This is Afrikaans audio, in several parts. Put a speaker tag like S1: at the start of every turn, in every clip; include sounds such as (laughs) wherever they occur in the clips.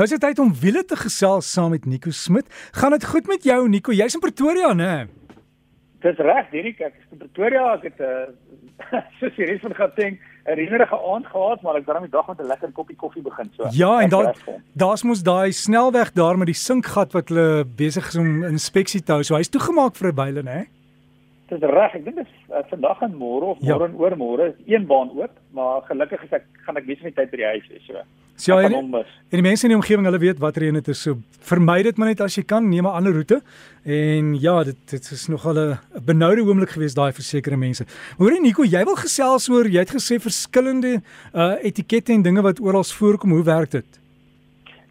S1: Nou is dit tyd om wiele te gesels saam met Nico Smit. Gaan dit goed met jou Nico? Jy's in Pretoria, né?
S2: Dis reg, Dirk, ek is in Pretoria. Ek het 'n uh, (laughs) soos jy res van Gauteng 'n reënerige aand gehad, maar ek dan die dag met 'n lekker koppie koffie begin so.
S1: Ja, en daar daar's mos daai snelweg daar met die sinkgat wat hulle besig is om inspeksie te hou. So hy's toegemaak vir 'n byle, né?
S2: Dis reg. Ek dink dit is uh, vandag en môre of ja. môre ja. en oormôre is een baan oop, maar gelukkig is ek gaan ek besig met tyd by die huis wees, so.
S1: So ja, en, en die mense in die omgewing, hulle weet watter een dit is. So vermy dit maar net as jy kan, neem 'n ander roete. En ja, dit dit is nogal 'n benoude oomblik geweest daai vir sekere mense. Hoorie Nico, jy wil gesels oor jy het gesê verskillende uh etikette en dinge wat oral voorkom. Hoe werk dit?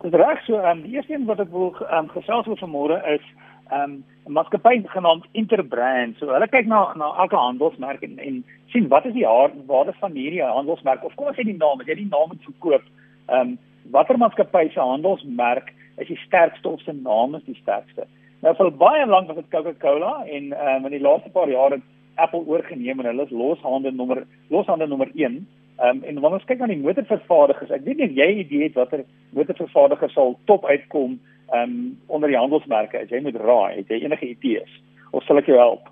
S2: Dis reg so. Um, die eerste een wat ek wil um, gesels oor vanmôre is um 'n maatskappy genaamd Interbrand. So hulle kyk na na elke handelsmerk en, en sien wat is die waarde van hierdie handelsmerk of kom ons sê die naam, as jy die naam moet verkoop Ehm um, watter maatskappy se handelsmerk is die sterkste of se naam is die sterkste? Nou vir baie lank was dit Coca-Cola en ehm um, in die laaste paar jare het Apple oorgeneem en hulle is loshande nommer loshande nommer 1. Ehm um, en wanneer ons kyk na die motorvervaardigers, ek weet nie jy idee het watter motorvervaardiger sal top uitkom ehm um, onder die handelsmerke as jy moet raai, het jy enige idees of sal ek jou help?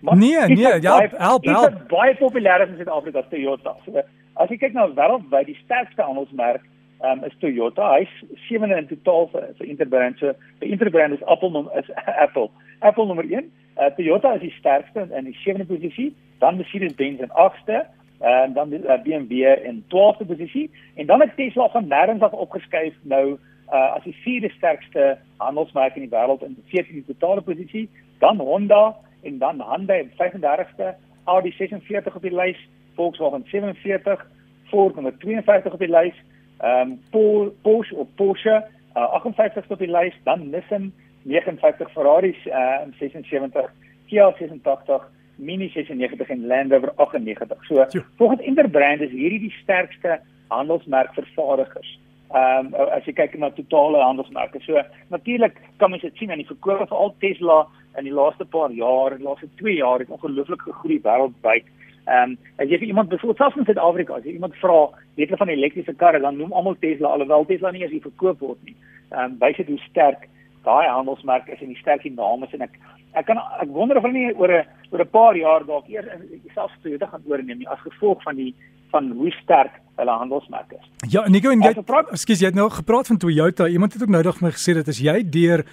S1: Maar nee, nee, ja, help, help.
S2: Dit is baie populêr in Suid-Afrika, Toyota. So As jy kyk na wêreldwyd die sterkste handelsmerk um, is Toyota. Hy's sewende in totaal vir, vir Interbrand. So die Interbrand is Apple is (laughs) Apple. Apple nommer 1. Uh, Toyota is die sterkste in die sewende posisie, dan Mercedes-Benz in agste en dan die uh, BMW in 12de posisie en dan het Tesla van nêrens af opgeskuif nou uh, as die vierde sterkste handelsmerk in die wêreld in 14de totale posisie, dan Honda en dan Hyundai in 35ste, Audi 46 op die lys Volkswagen 47, Ford nommer 52 op die lys, ehm um, Porsche of Porsche uh, 58 op die lys, dan Nissan 59, Ferrari uh, 76, Kia 86, Mini 96 en Land Rover 98. So, volgens Interbrand is hierdie die sterkste handelsmerk vervaardigers. Ehm um, as jy kyk na totale handelsmerke. So natuurlik kan mens dit sien aan die verkope vir al Tesla in die laaste paar jaar, die laaste 2 jaar het ongelooflik gegroei wêreldwyd. Ehm um, as jy iemand byvoorbeeld selfs in Suid-Afrika, as jy iemand vra, weet hulle van elektriese karre, dan noem almal Tesla alhoewel Tesla nie eens hier verkoop word nie. Ehm um, wys dit hoe sterk daai handelsmerk is en die sterk die name is en ek ek kan ek wonder of hulle nie oor 'n oor 'n paar jaar dalk eers selfs Toyota gaan oorneem nie as gevolg van die van hoe sterk hulle handelsmerk is.
S1: Ja, Nico, en jy Ekskuus, jy het nou gepraat van Toyota. Iemand het ook nou nog my gesê dat as jy deur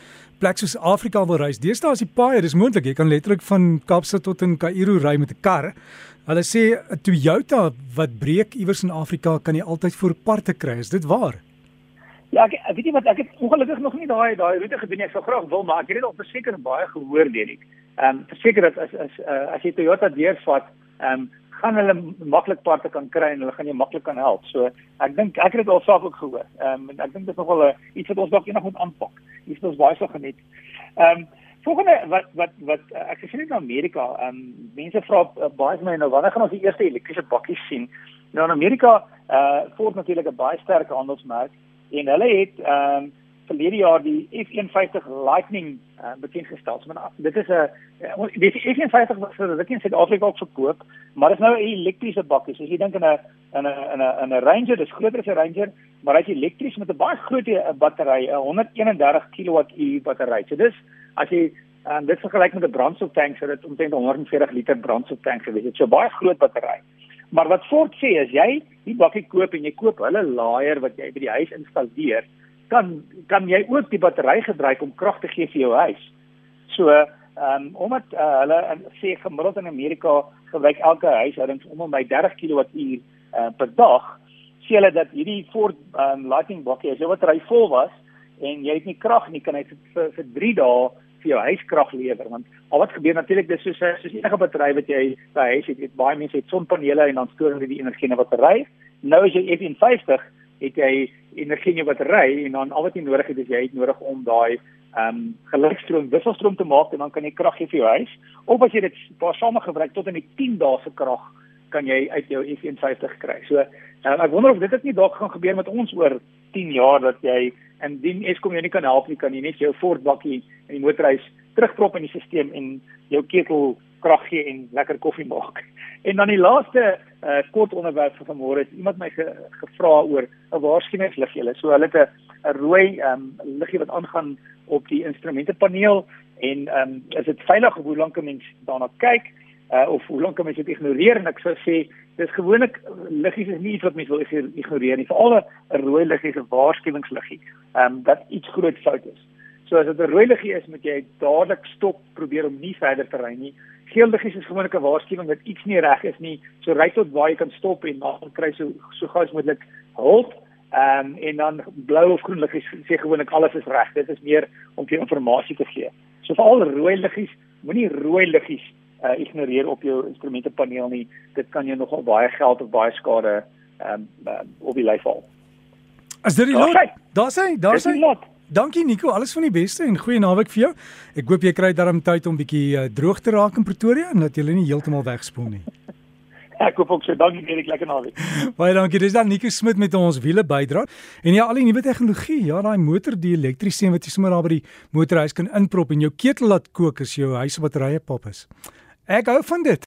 S1: plek soos Afrika wil reis, deesdae is die paai, dis moontlik. Jy kan letterlik van Kaapstad tot in Kaïro ry met 'n kar. Hulle sê 'n Toyota wat breek iewers in Afrika kan jy altyd vir parte kry. Is dit waar?
S2: Ja, ek, ek weet nie wat ek het ongelukkig nog nie daai daai roete gedoen nie. Ek sou graag wil, maar ek het dit al verseker baie gehoor Denik. Ehm um, verseker dat as as uh, as jy Toyota deurvat, ehm um, gaan hulle maklik parte kan kry en hulle gaan jou maklik kan help. So ek dink ek het dit al saak ook gehoor. Ehm um, ek dink dit is nogal 'n iets wat ons dalk eendag moet aanpak. Hier is ons baie so geniet. Ehm um, volgende wat wat wat ek sien in Amerika, ehm um, mense vra uh, baie my nou wanneer gaan ons die eerste elektriese bakkies sien? Nou in Amerika eh uh, Ford natuurlik 'n baie sterk handelsmerk en hulle het ehm um, verlede jaar die F150 Lightning uh, bekend gestel. So, dit is 'n die F150 wat vir rukkie in Suid-Afrika ook verkoop, maar dit is nou 'n elektriese bakkie. So as jy dink in 'n in 'n in 'n 'n Ranger, dis groter as 'n Ranger, maar hy's elektries met 'n baie groot battery, 'n 131 kWh battery. So dis as jy en dit vergelyk met 'n brandstoftank, so dit omtrent 140 liter brandstoftank gewees. Is 'n baie groot battery. Maar wat Ford sê is jy die bakkie koop en jy koop hulle laaier wat jy by die huis installeer, kan kan jy ook die battery gebruik om krag te gee vir jou huis. So, ehm um, omdat uh, hulle sê gemiddeld in Amerika gebruik elke huishouding om en by 30 kWh uh, per dag, sê hulle dat hierdie Ford um, Lightning bakkie as jy battery vol was en jy het nie krag nie, kan hy vir vir 3 dae vir jou huis krag lewer want al wat gebeur natuurlik dis soos soos enige battery wat jy by huis het, het baie mense het sonpanele en dan stoor hulle die energie in 'n battery. Nou as jy F150 het jy energie in jou battery en dan al wat jy nodig het is jy het nodig om daai ehm um, gelykstroom wisselstroom te maak en dan kan jy krag gee vir jou huis of as jy dit paar same gebruik tot in die 10 dae se krag kan jy uit jou F150 kry. So uh, ek wonder of dit net dalk gaan gebeur met ons oor 10 jaar dat jy indien Eskom jou nie kan help nie kan jy net jou Ford bakkie in die motorhuis terugprop in die stelsel en jou ketel krag gee en lekker koffie maak. (laughs) En dan die laaste uh, kort onderwerp vir vanmôre is iemand my ge, gevra oor 'n waarskuwingslig julle. So hulle het 'n 'n rooi um, liggie wat aangaan op die instrumentepaneel en um, is dit veilig hoe lank 'n mens daarna kyk uh, of hoe lank 'n mens dit ignoreer? En ek sou sê dis gewoonlik liggies is nie iets wat mens wil ignoreer nie veral 'n rooi liggie is 'n waarskuwingsliggie um, dat iets groot fout is. So as dit 'n rooi liggie is moet jy dadelik stop probeer om nie verder te ry nie geel liggies is gewoonlik 'n waarskuwing dat iets nie reg is nie so ry tot waar jy kan stop en dan kry so so gou as moontlik hulp Ehm um, en dan blou of groen liggies sê gewoonlik alles is reg. Dit is meer om vir inligting te gee. So vir al rooi liggies, moenie rooi liggies uh, ignoreer op jou instrumentepaneel nie. Dit kan jou nogal baie geld of baie skade ehm um, uh, op die lyf val.
S1: As dit die lot, daar sê, daar sê. Dankie Nico, alles van die beste en goeie naweek vir jou. Ek hoop jy kry darm tyd om bietjie uh, droog te raak in Pretoria en dat jy nie heeltemal wegspoel nie. (laughs)
S2: Ek koop ook so dankie die lekker naweek. (laughs)
S1: Baie dankie. Dis dan Nico Smit met ons wiele bydra. En ja, al die nuwe tegnologie, ja, daai motor die elektriese een wat jy sommer daar by die motorhuis kan inprop en jou ketel laat kook as jou huis batterye pap is. Ek hou van dit.